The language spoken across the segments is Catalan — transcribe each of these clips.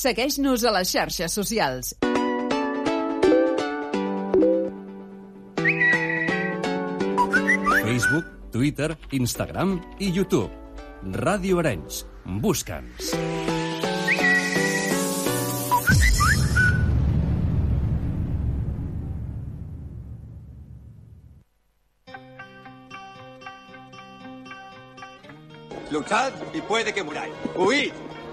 Segueix-nos a les xarxes socials. Facebook, Twitter, Instagram i YouTube. Ràdio Arenys. Busca'ns. Luchad y puede que muráis. Huid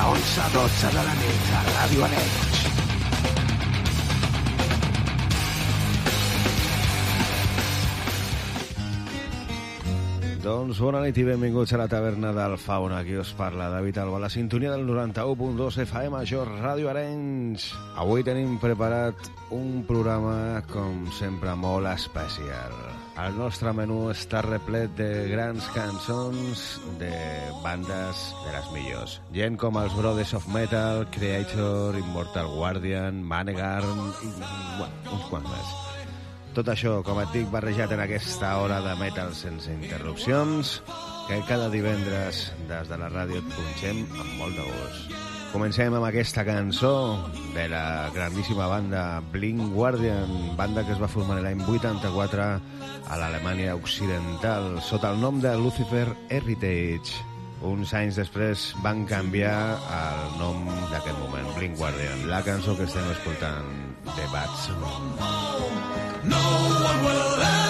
De 11 a 12 de la nit a Ràdio Arenys. Doncs bona nit i benvinguts a la taverna del Fauna. Aquí us parla David Alba, la sintonia del 91.2 FM Major Ràdio Arenys. Avui tenim preparat un programa, com sempre, molt especial. El nostre menú està replet de grans cançons de bandes de les millors. Gent com els Brothers of Metal, Creator, Immortal Guardian, Manegarm i, bueno, uns quants més. Tot això, com et dic, barrejat en aquesta hora de metal sense interrupcions, que cada divendres des de la ràdio et punxem amb molt de gust. Comencem amb aquesta cançó de la grandíssima banda Blink Guardian, banda que es va formar l'any 84 a l'Alemanya Occidental sota el nom de Lucifer Heritage. Uns anys després van canviar el nom d'aquest moment, Blink Guardian. La cançó que estem escoltant, The Bats. No one will ever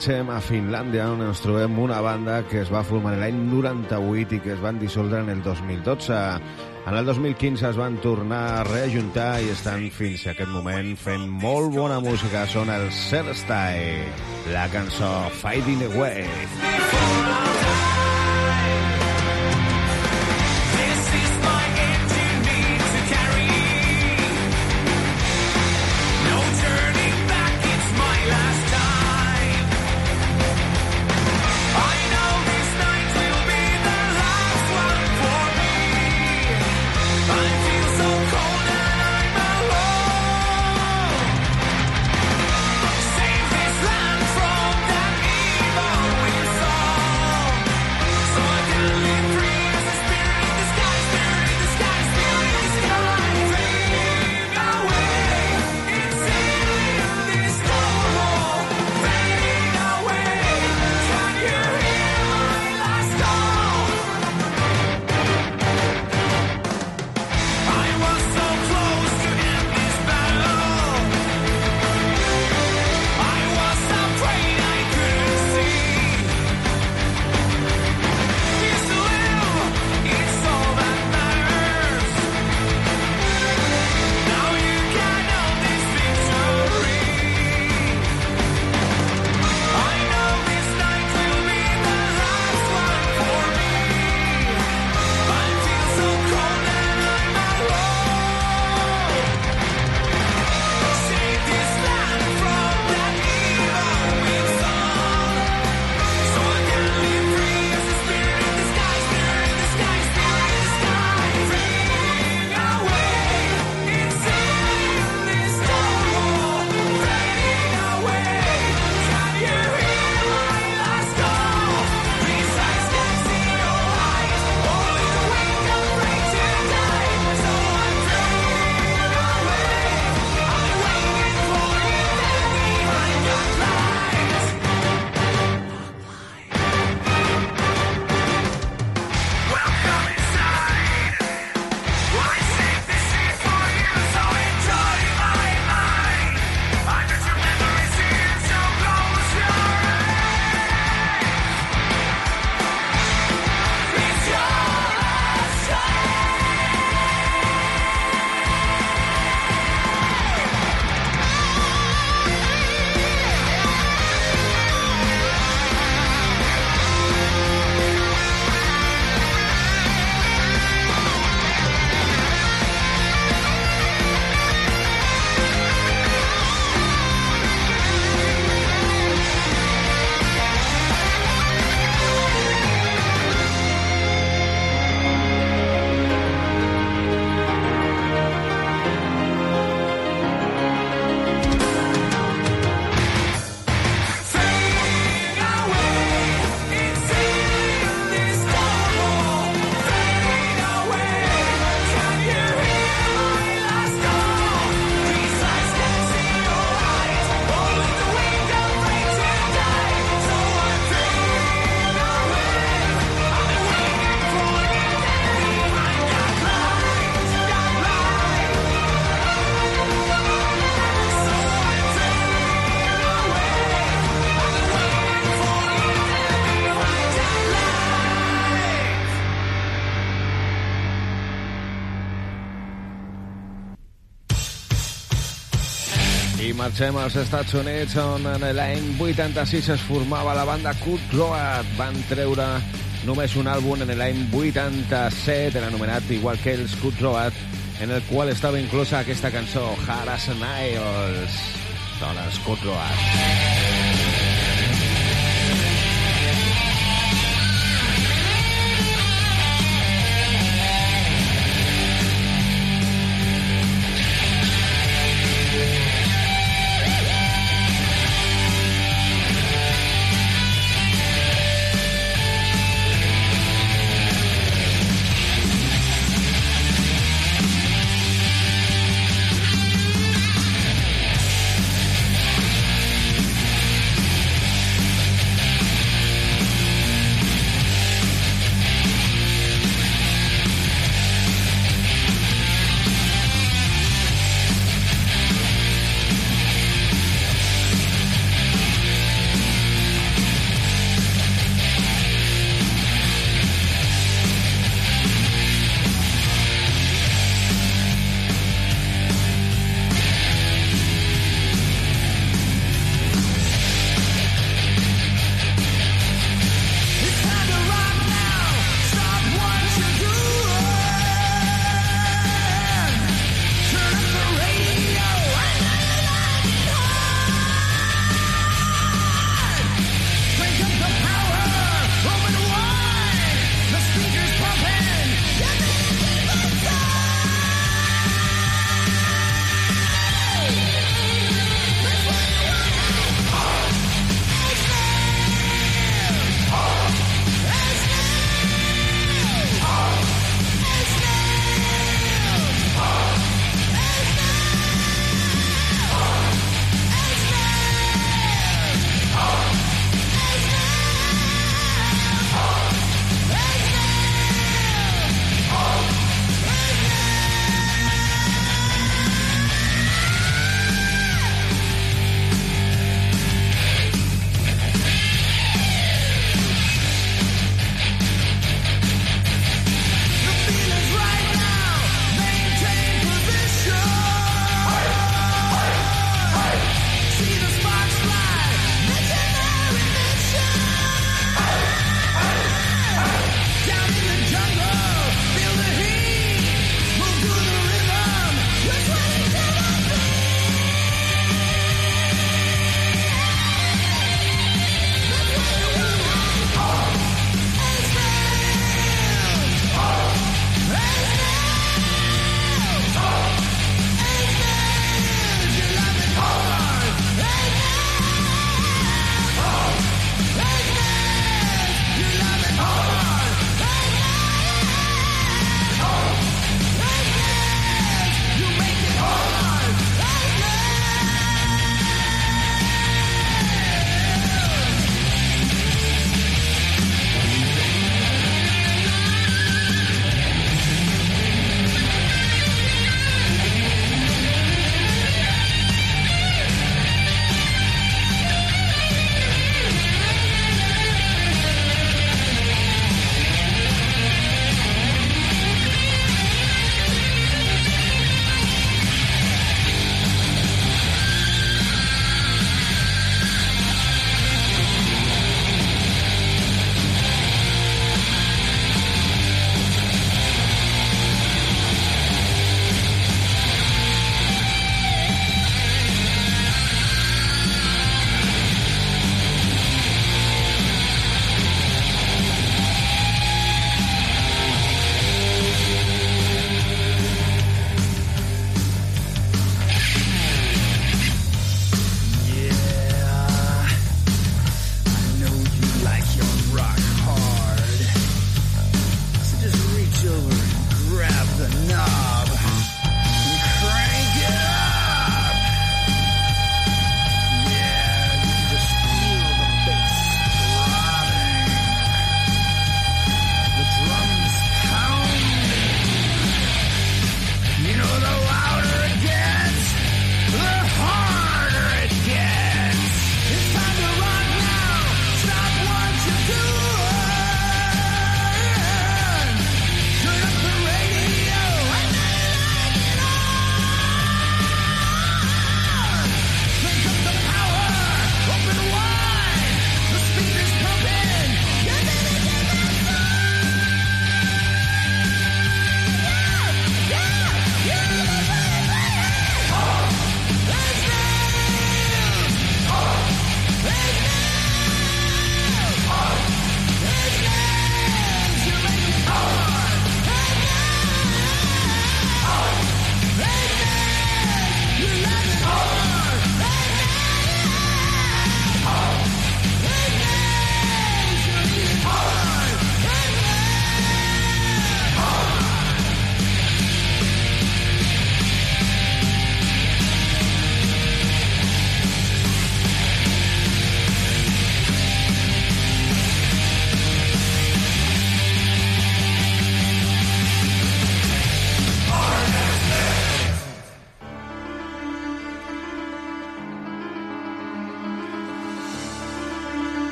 marxem a Finlàndia, on ens trobem una banda que es va formar l'any 98 i que es van dissoldre en el 2012. En el 2015 es van tornar a reajuntar i estan fins a aquest moment fent molt bona música. Són el Serstyle, la cançó Fading Away. This marxem als Estats Units, on en l'any 86 es formava la banda Cut Road. Van treure només un àlbum en l'any 87, era anomenat igual que els Cut Road, en el qual estava inclosa aquesta cançó, Harris Niles. Els Cut Road.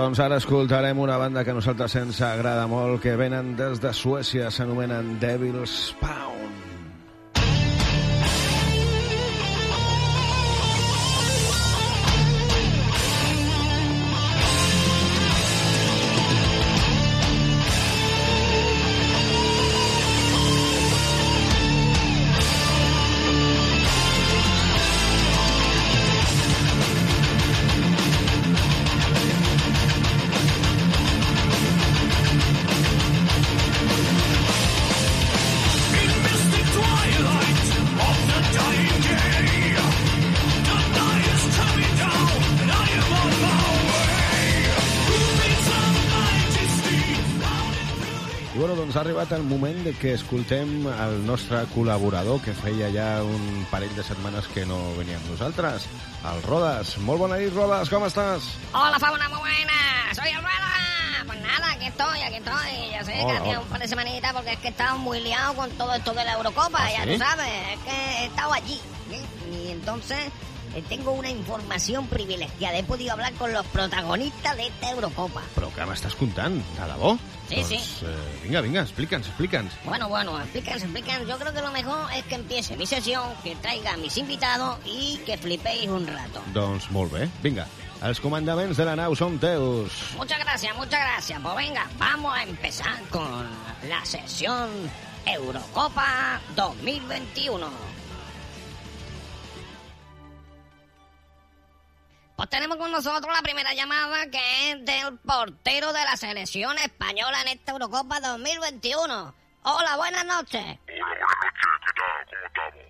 Doncs ara escoltarem una banda que a nosaltres ens agrada molt, que venen des de Suècia, s'anomenen Devil's Pound. Arribat el moment de que escoltem el nostre col·laborador, que feia ja un parell de setmanes que no venia amb nosaltres, el Rodas. Molt bona nit, Rodas, com estàs? Hola, fauna, muy buena. Soy el Rueda. Pues nada, aquí estoy, aquí estoy. Ya sé que Hola, hacía hola. un par de semanitas porque es que he estado muy liado con todo esto de la Eurocopa, ¿Ah, ya sí? tú sabes. Es que he estado allí. ¿eh? Y entonces eh, tengo una información privilegiada. He podido hablar con los protagonistas de esta Eurocopa. Però què m'estàs contant? De debò? Sí, doncs, sí. Eh, vinga, vinga, explica'ns, explica'ns. Bueno, bueno, explíquense, explíquense. Yo creo que lo mejor es que empiece mi sesión, que traiga a mis invitados y que flipéis un rato. Doncs molt bé, vinga. Els comandaments de la nau són teus. Muchas gracias, muchas gracias. Pues venga, vamos a empezar con la sesión Eurocopa 2021. Pues tenemos con nosotros la primera llamada que es del portero de la selección española en esta Eurocopa 2021. Hola, buenas noches. Hola, buenas noches, ¿qué tal? ¿Cómo estamos?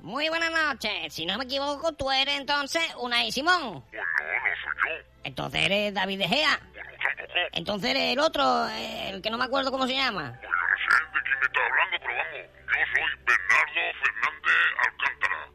Muy buenas noches. Si no me equivoco, tú eres entonces Unai Simón. Pues no, no soy yo. Entonces eres David De Gea. Pues no. Entonces eres el otro, el que no me acuerdo cómo se llama. Pues no sé de quién me está hablando, pero vamos, yo soy Bernardo Fernández Alcántara,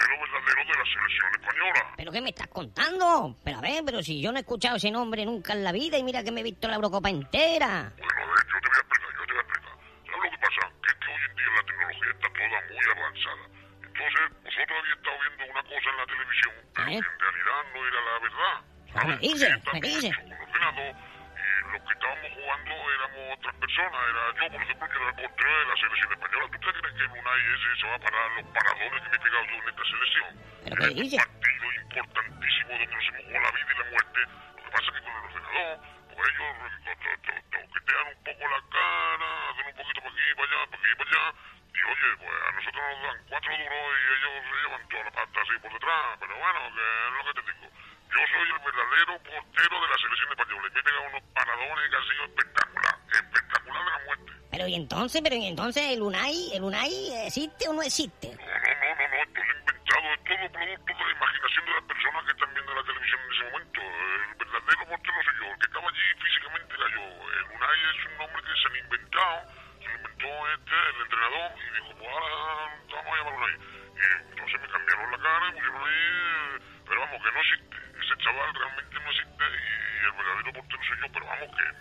portero verdadero de la selección española. ¿Pero qué me estás contando? Pero a ver, pero si yo no he escuchado ese nombre nunca en la vida y mira que me he visto la Eurocopa entera. Bueno, a ver, yo te voy a explicar, yo te voy a explicar. ¿Sabes lo que pasa? Que es que hoy en día la tecnología está toda muy avanzada. Entonces, vosotros habéis estado viendo una cosa en la televisión, pero ¿Eh? que en realidad no era la verdad. Ah, me ¿sabes? está me todo dice. hecho con ordenador, y los que estábamos jugando éramos otras personas. Era yo, por ejemplo, que era el portero de la selección española. ¿Tú te que el Unai ese se va a parar los paradores que me he pegado yo en esta selección? ¿Pero este dice? partido importantísimo donde nos hemos jugado la vida y la muerte. Lo que pasa es que con el ordenador, pues ellos to- to- to- toquetean un poco la cara, hacen un poquito para aquí, para allá, para aquí, para allá. Y oye, pues a nosotros nos dan cuatro duros y ellos se llevan toda la pasta así por detrás. Pero bueno, que es lo que te digo. Yo soy el verdadero portero de la selección española y me he pegado unos paradores que ha sido espectacular, espectacular de la muerte. Pero y entonces, pero y entonces el Unai, el Unai existe o no existe? No, no, no, no, no, esto lo he inventado, es todo producto de la imaginación de las personas que están viendo la televisión en ese momento. El verdadero portero soy yo, el que estaba allí físicamente era yo. El Unai es un nombre que se han inventado, se lo inventó este, el entrenador, y dijo, pues ahora vamos a llamar Unai. Y entonces me cambiaron la cara y pusieron ahí, eh, pero vamos, que no existe. Ese chaval realmente no existe y el verdadero portero soy yo, pero vamos, que el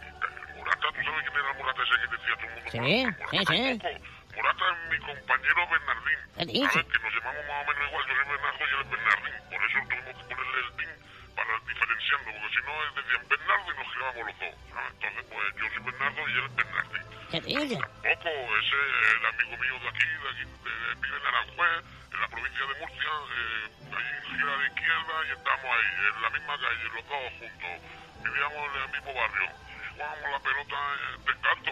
Morata, ¿tú sabes quién era el Morata ese que decía todo el mundo? Sí, Morata, sí, sí. tampoco. Morata es mi compañero Bernardín. ¿Qué dice? ¿Sabes? Que nos llamamos más o menos igual. Yo soy Bernardo y él es Bernardín. Por eso tuvimos que ponerle el DIN para diferenciarlo, porque si no, él decía Bernardo y nos girábamos los dos. ¿sabes? Entonces, pues yo soy Bernardo y él es Bernardín. ¿Qué dice? Tampoco, ese es el amigo mío de aquí, de aquí, de, de- vive en Aranjuez, en la provincia de Murcia, eh, ahí gira a la izquierda y estamos ahí, en la misma calle, los dos juntos. Vivíamos en el mismo barrio. Y jugábamos la pelota eh, de canto.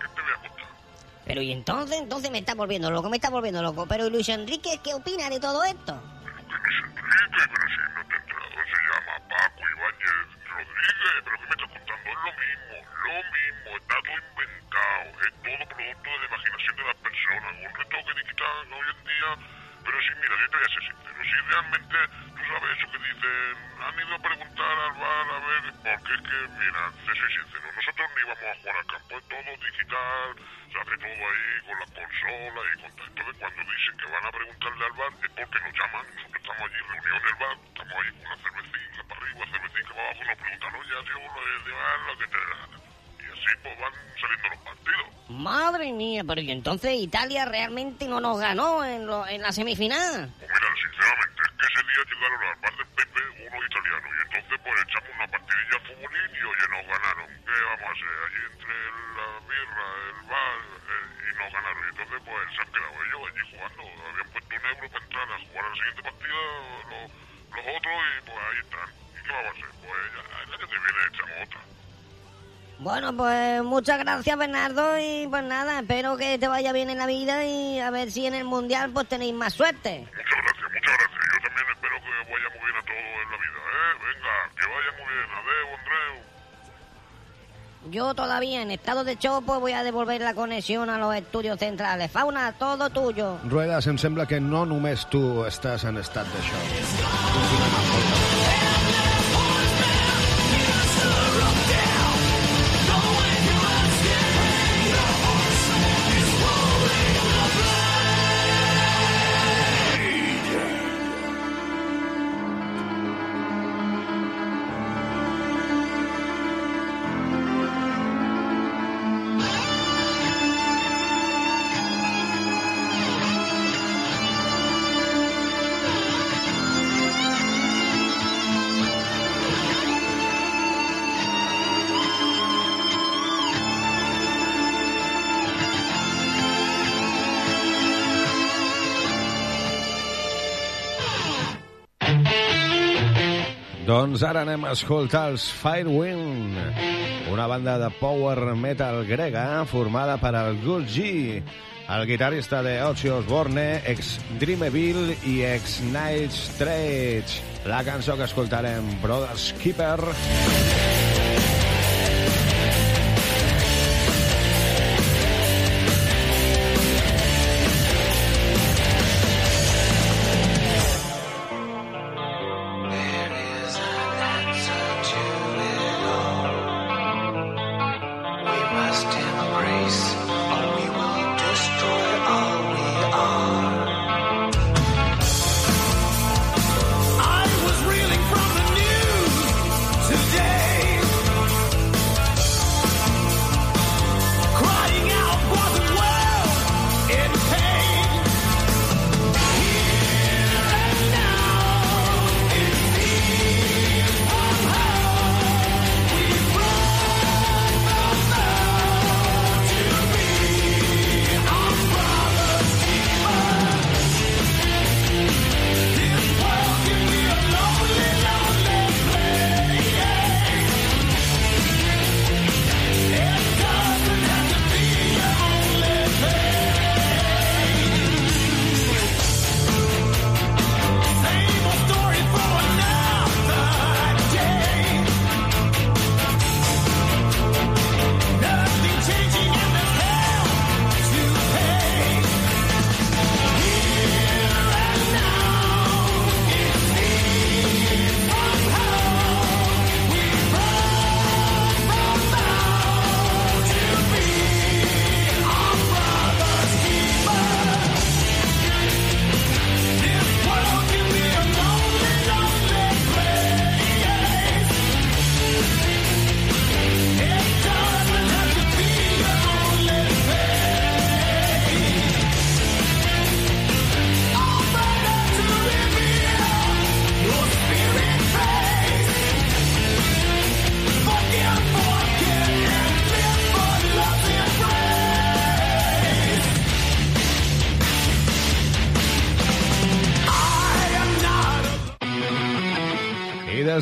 ¿Qué te voy a contar? Pero y entonces, entonces me está volviendo loco, me está volviendo loco. Pero ¿y Luis Enrique, ¿qué opina de todo esto? Que Luis Enrique, pero si no te he enterado, se llama Paco Ibáñez Rodríguez, pero ¿qué me estás contando? Es lo mismo, lo mismo, está todo inventado, es todo producto de la imaginación de las personas, un retoque digital hoy en día, pero sí, mira, yo te voy a ser sincero, si realmente, tú sabes eso que dicen, han ido a preguntar al bar a ver, porque es que, mira, te soy sincero, nosotros ni vamos a jugar al campo, es todo digital, se hace todo ahí con las consolas y con tal. Entonces, cuando dicen que van a preguntarle al bar, es porque nos llaman, nosotros estamos allí reunidos en el bar, estamos ahí con la cervecita para arriba, cervecita para abajo, nos preguntan, oye, ha sido uno de bar, lo que te dé la gana. Y así, pues van saliendo los partidos. Madre mía, pero y entonces Italia realmente no nos ganó en, lo- en la semifinal. Gracias, Bernardo, y pues nada, espero que te vaya bien en la vida y a ver si en el Mundial pues tenéis más suerte. Muchas gracias, muchas gracias. Yo también espero que vaya muy bien a todo en la vida, ¿eh? Venga, que vaya muy bien. Adeu, Andreu. Yo todavía en estado de shock pues voy a devolver la conexión a los estudios centrales. Fauna, todo tuyo. Ruedas, em sembla que no només tu estàs en estat d'això. Doncs ara anem a escoltar els Firewind, una banda de power metal grega formada per el Good el guitarrista de Ozzy Osbourne, ex Dreamville i ex Night Stretch. La cançó que escoltarem, Brothers Keeper.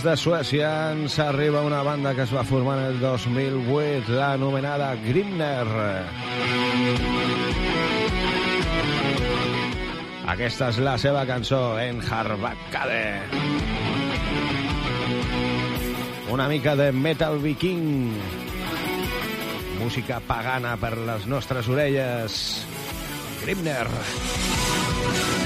De Suècia ens arriba una banda que es va formar en el 2008, l'anomenada Grimner. Aquesta és la seva cançó, En Harbakkade. Una mica de metal viking. Música pagana per les nostres orelles. Grimner. Here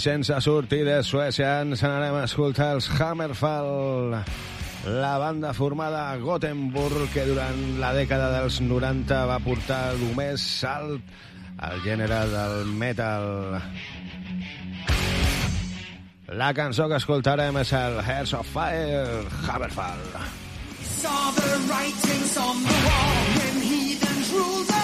Sense sortir de Suècia ens anarem a escoltar els Hammerfall, la banda formada a Gothenburg que durant la dècada dels 90 va portar el més salt al gènere del metal. La cançó que escoltarem és el Hearts of Fire, Hammerfall. Saw the writings on the wall when heathens ruled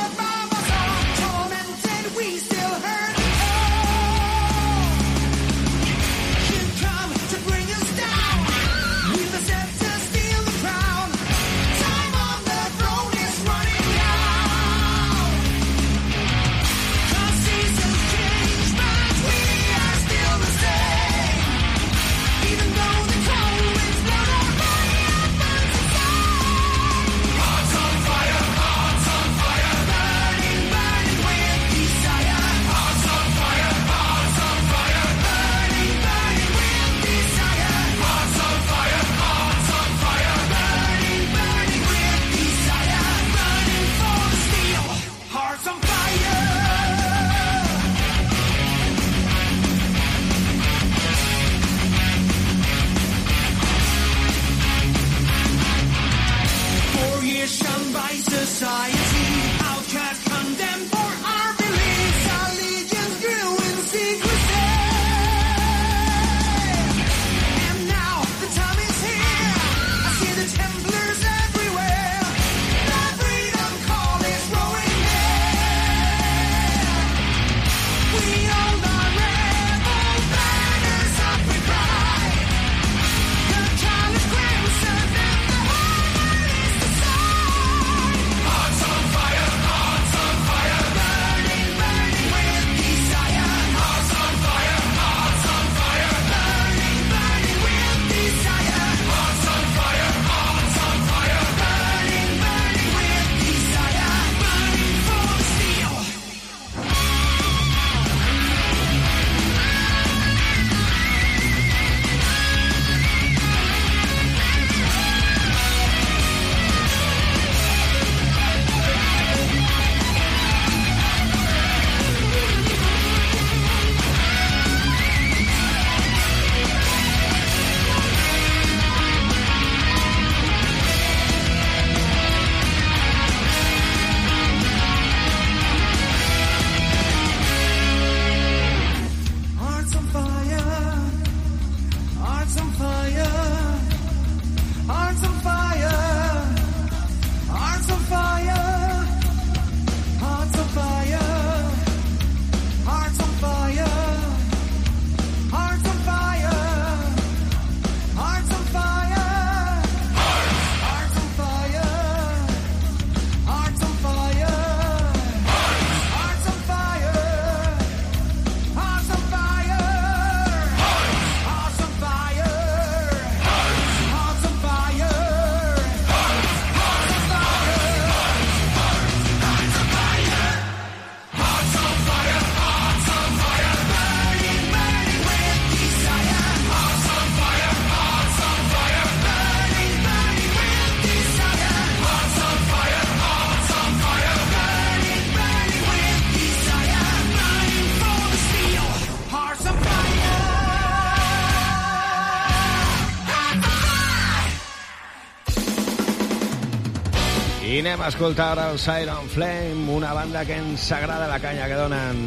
anem a escoltar el Siren Flame, una banda que ens agrada la canya que donen.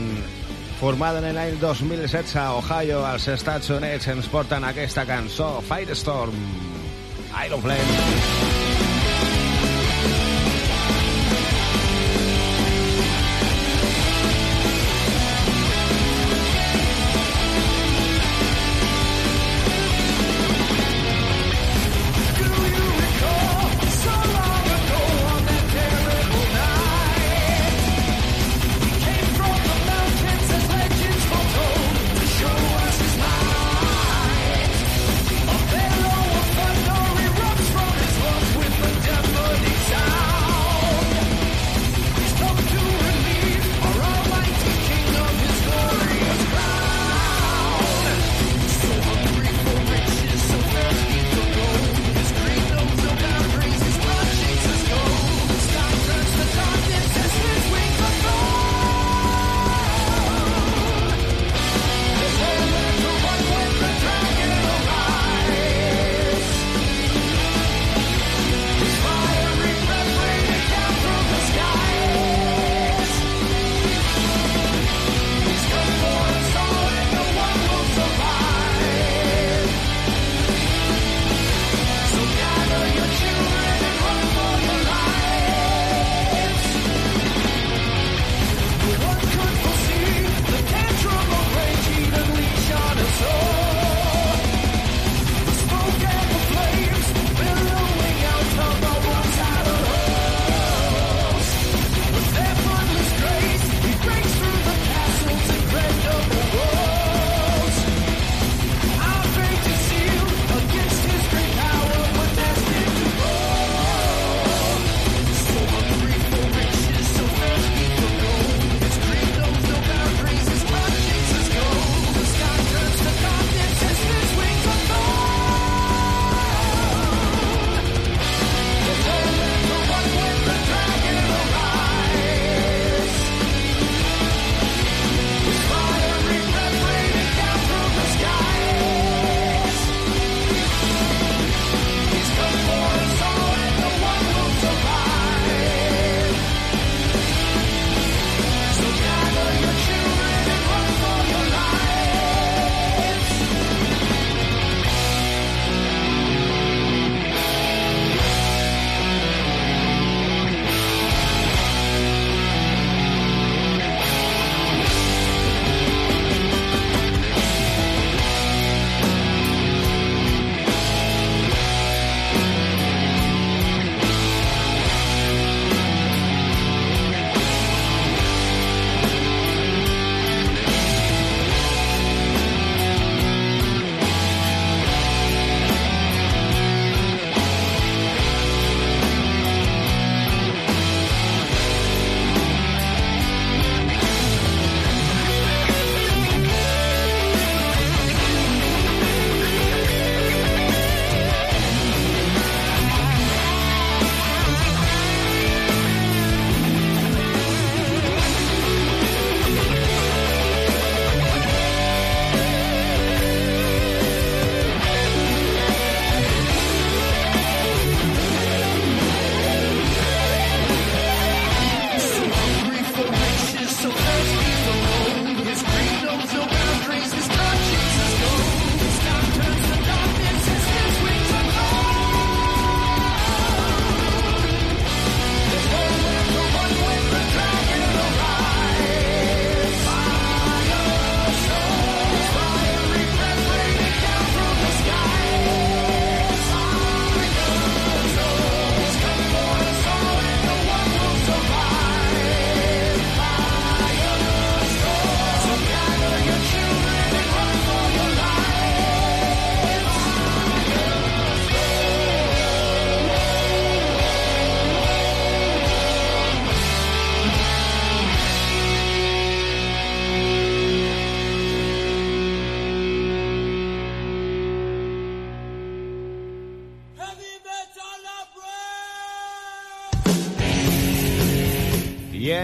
Formada en l'any 2016 a Ohio, als Estats Units, ens porten aquesta cançó, Firestorm, Iron Flame.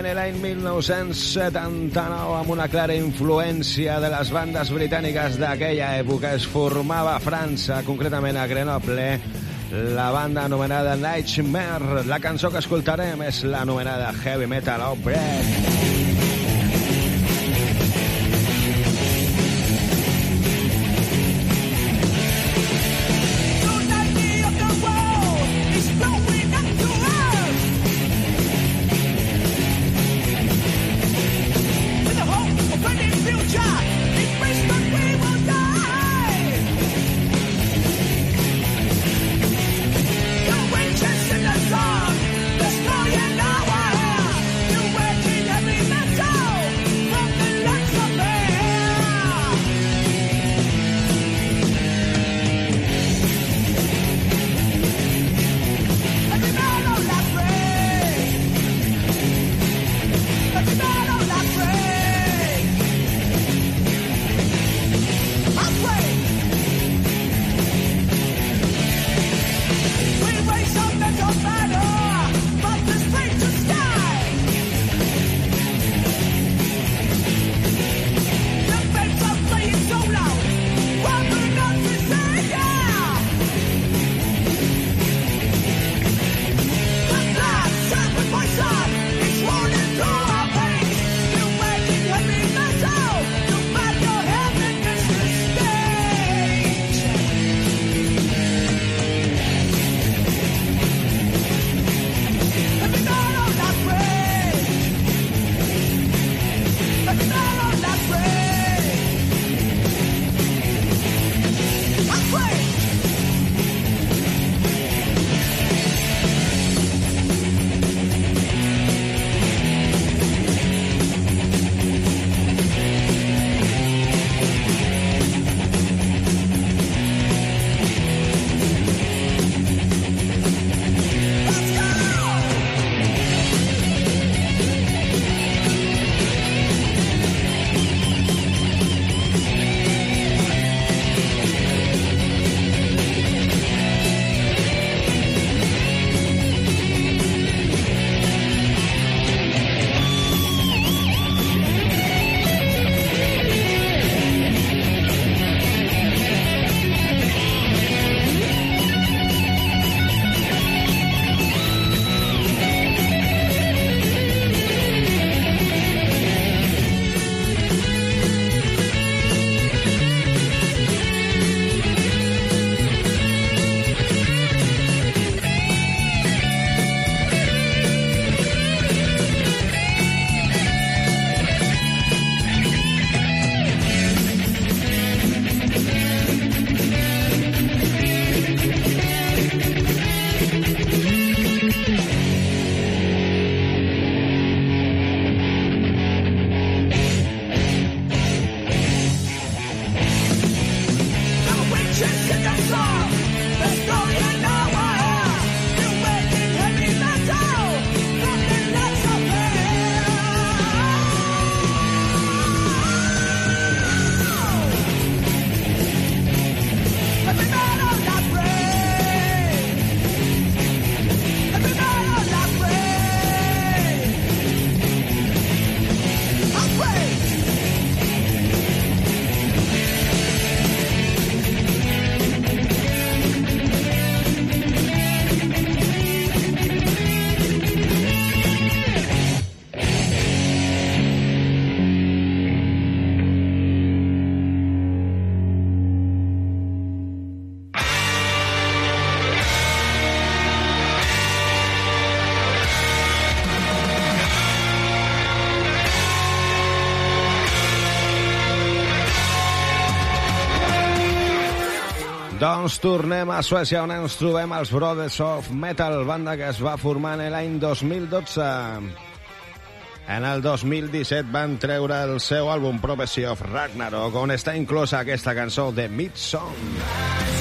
En l'any 1979, amb una clara influència de les bandes britàniques d'aquella època, es formava a França, concretament a Grenoble, la banda anomenada Nightmare. La cançó que escoltarem és l'anomenada Heavy Metal Outbreak. Doncs tornem a Suècia, on ens trobem els Brothers of Metal, banda que es va formar en l'any 2012. En el 2017 van treure el seu àlbum Prophecy of Ragnarok, on està inclosa aquesta cançó de Midsong. Please,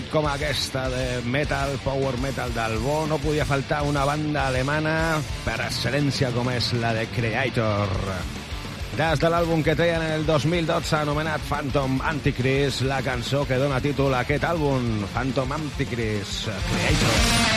nit com aquesta de metal, power metal del bo, no podia faltar una banda alemana per excel·lència com és la de Creator. Des de l'àlbum que treien en el 2012 anomenat Phantom Antichrist, la cançó que dona títol a aquest àlbum, Phantom Antichrist, Creator.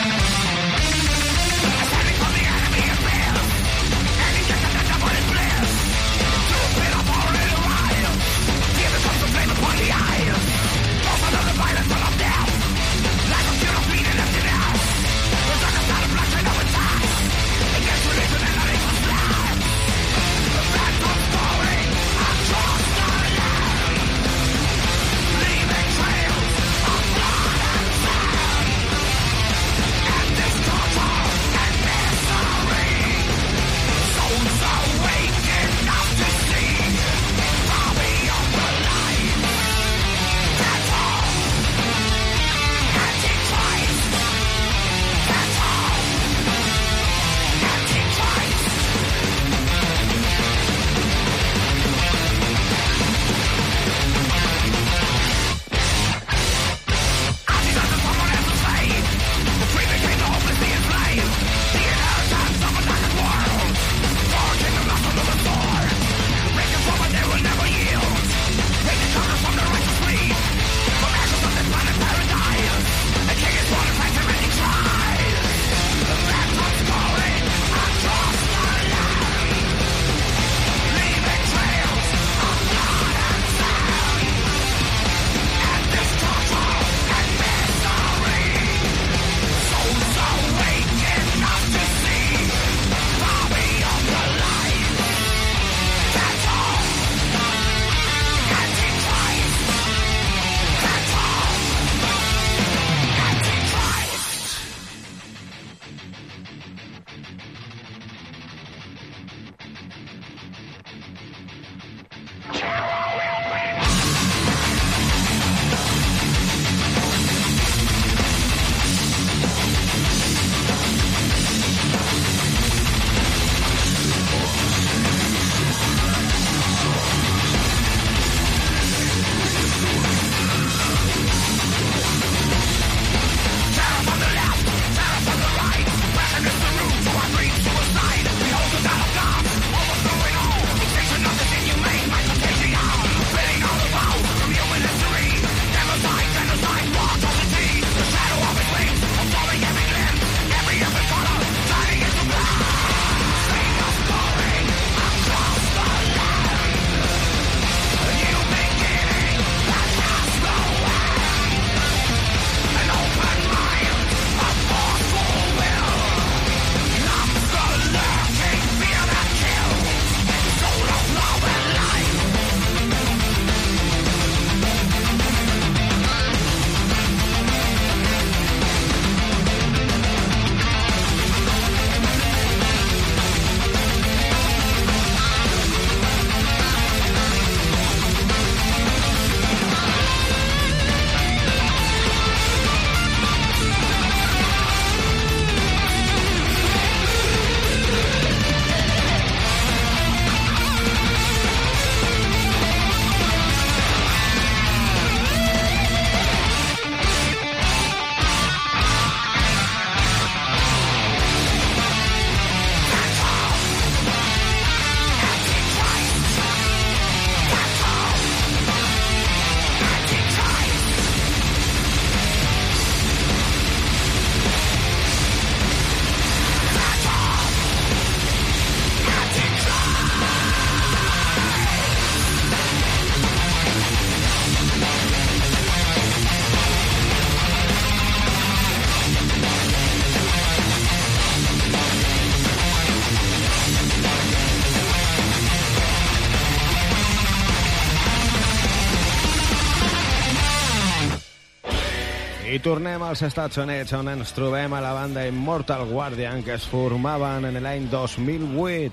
Tornem als Estats Units, on ens trobem a la banda Immortal Guardian, que es formaven en l'any 2008.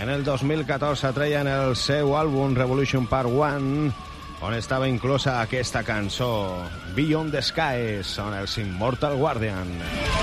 En el 2014 treien el seu àlbum Revolution Part 1, on estava inclosa aquesta cançó, Beyond the Skies, on els Immortal Guardian.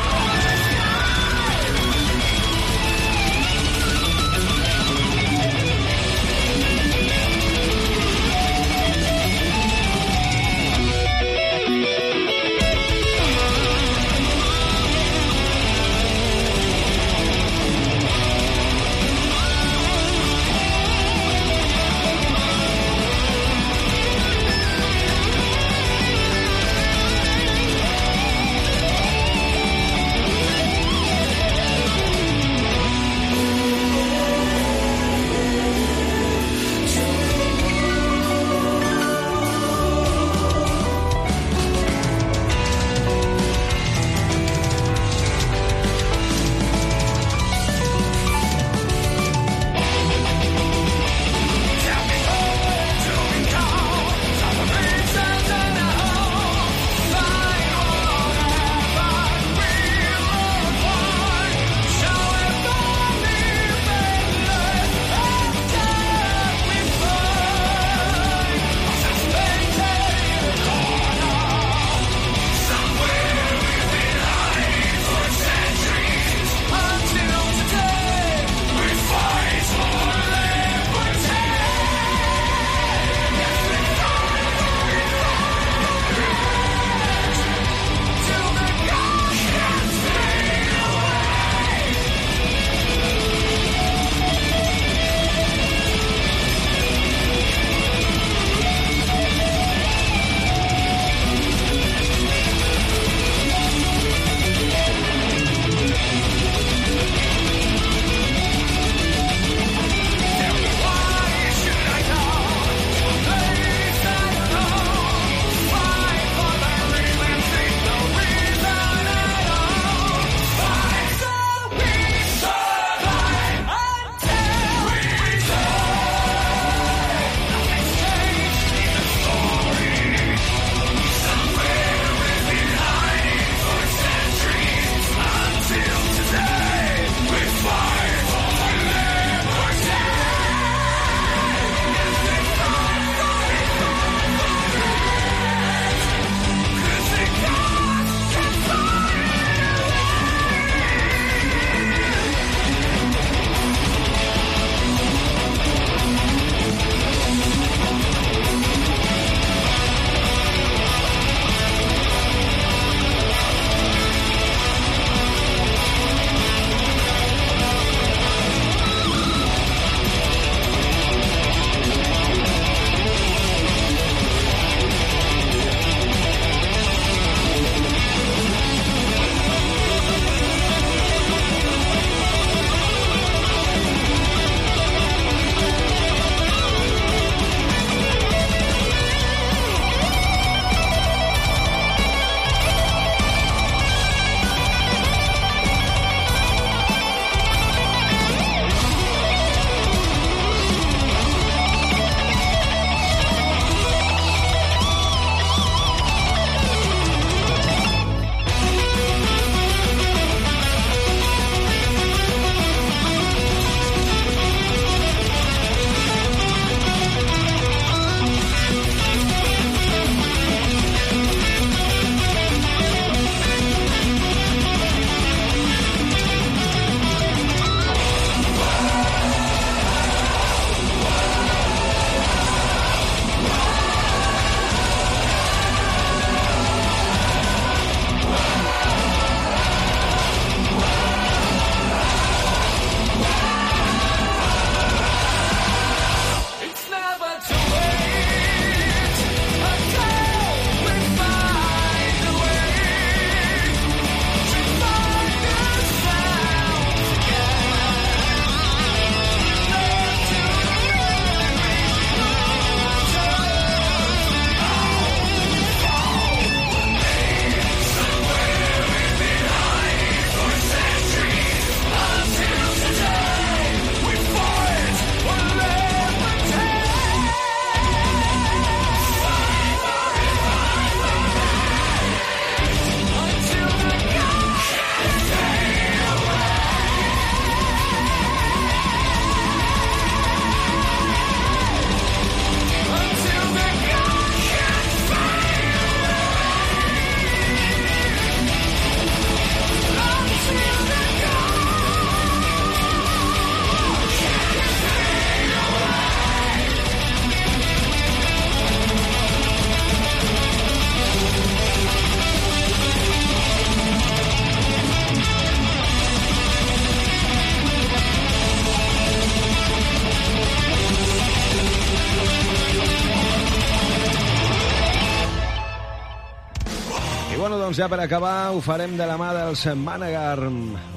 Doncs ja per acabar ho farem de la mà dels Managar,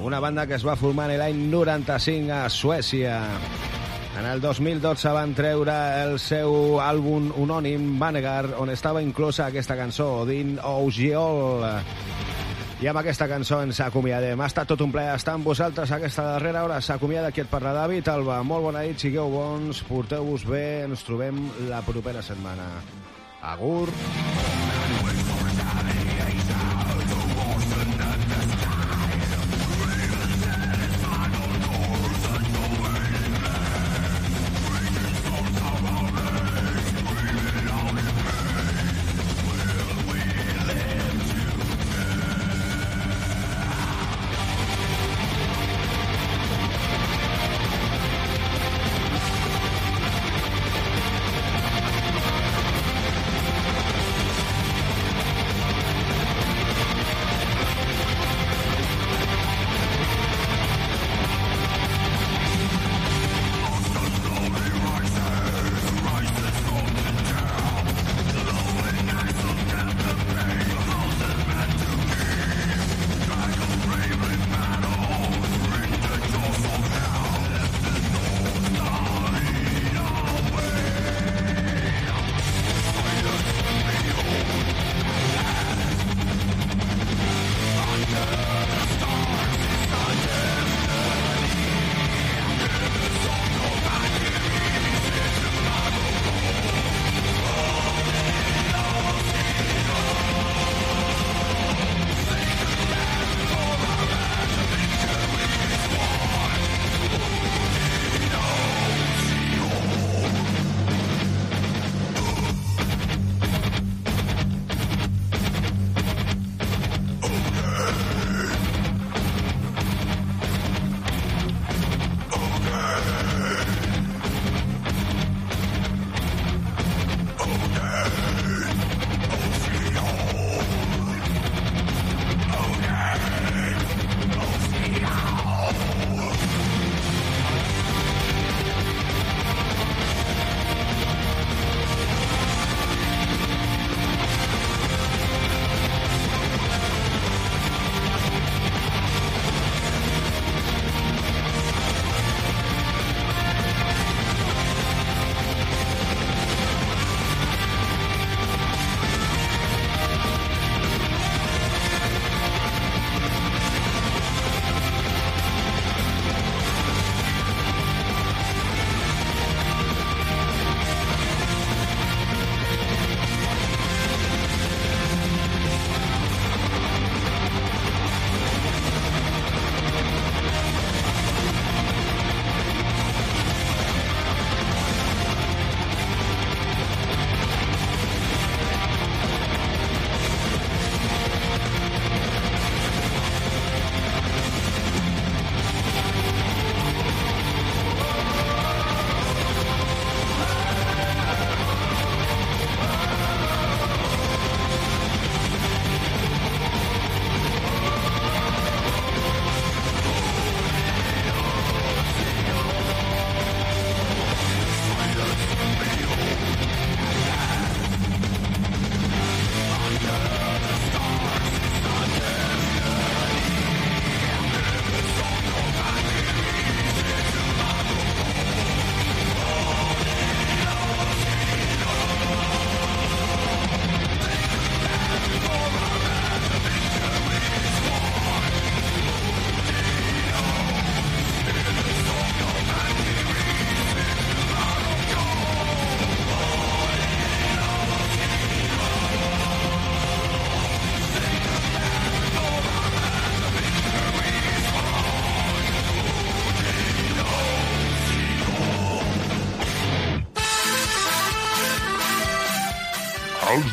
una banda que es va formar l'any 95 a Suècia. En el 2012 van treure el seu àlbum unònim Managar, on estava inclosa aquesta cançó, Odin Ougiol. I amb aquesta cançó ens acomiadem. Ha estat tot un plaer estar amb vosaltres aquesta darrera hora. S'acomiada qui et parla, David Alba. Molt bona nit, sigueu bons, porteu-vos bé, ens trobem la propera setmana. Agur.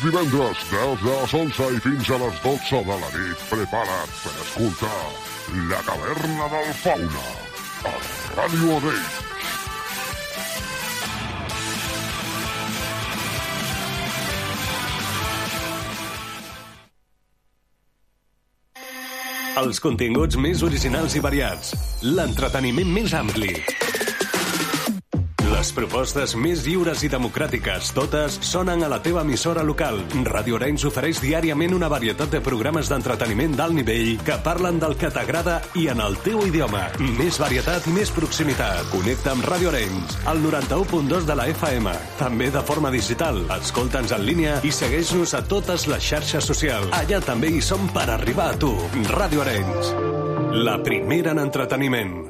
Divendres, des de les 11 i fins a les 12 de la nit, prepara't per escoltar La Caverna del Fauna, a Ràdio Odell. Els continguts més originals i variats. L'entreteniment més ampli. Les propostes més lliures i democràtiques, totes, sonen a la teva emissora local. Radio Arenys ofereix diàriament una varietat de programes d'entreteniment d'alt nivell que parlen del que t'agrada i en el teu idioma. Més varietat més proximitat. Connecta amb Radio Arenys, al 91.2 de la FM. També de forma digital. Escolta'ns en línia i segueix-nos a totes les xarxes socials. Allà també hi som per arribar a tu. Radio Arenys. La primera en entreteniment.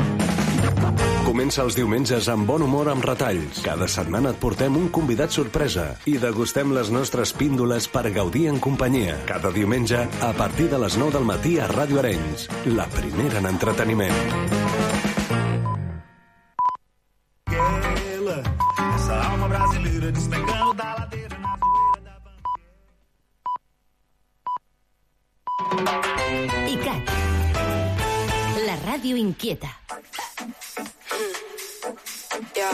Comença els diumenges amb bon humor amb retalls. Cada setmana et portem un convidat sorpresa i degustem les nostres píndoles per gaudir en companyia. Cada diumenge a partir de les 9 del matí a Ràdio Arenys. La primera en entreteniment. Alma brasileira da ladeira na zoeira da ICAT. La ràdio inquieta. Yo.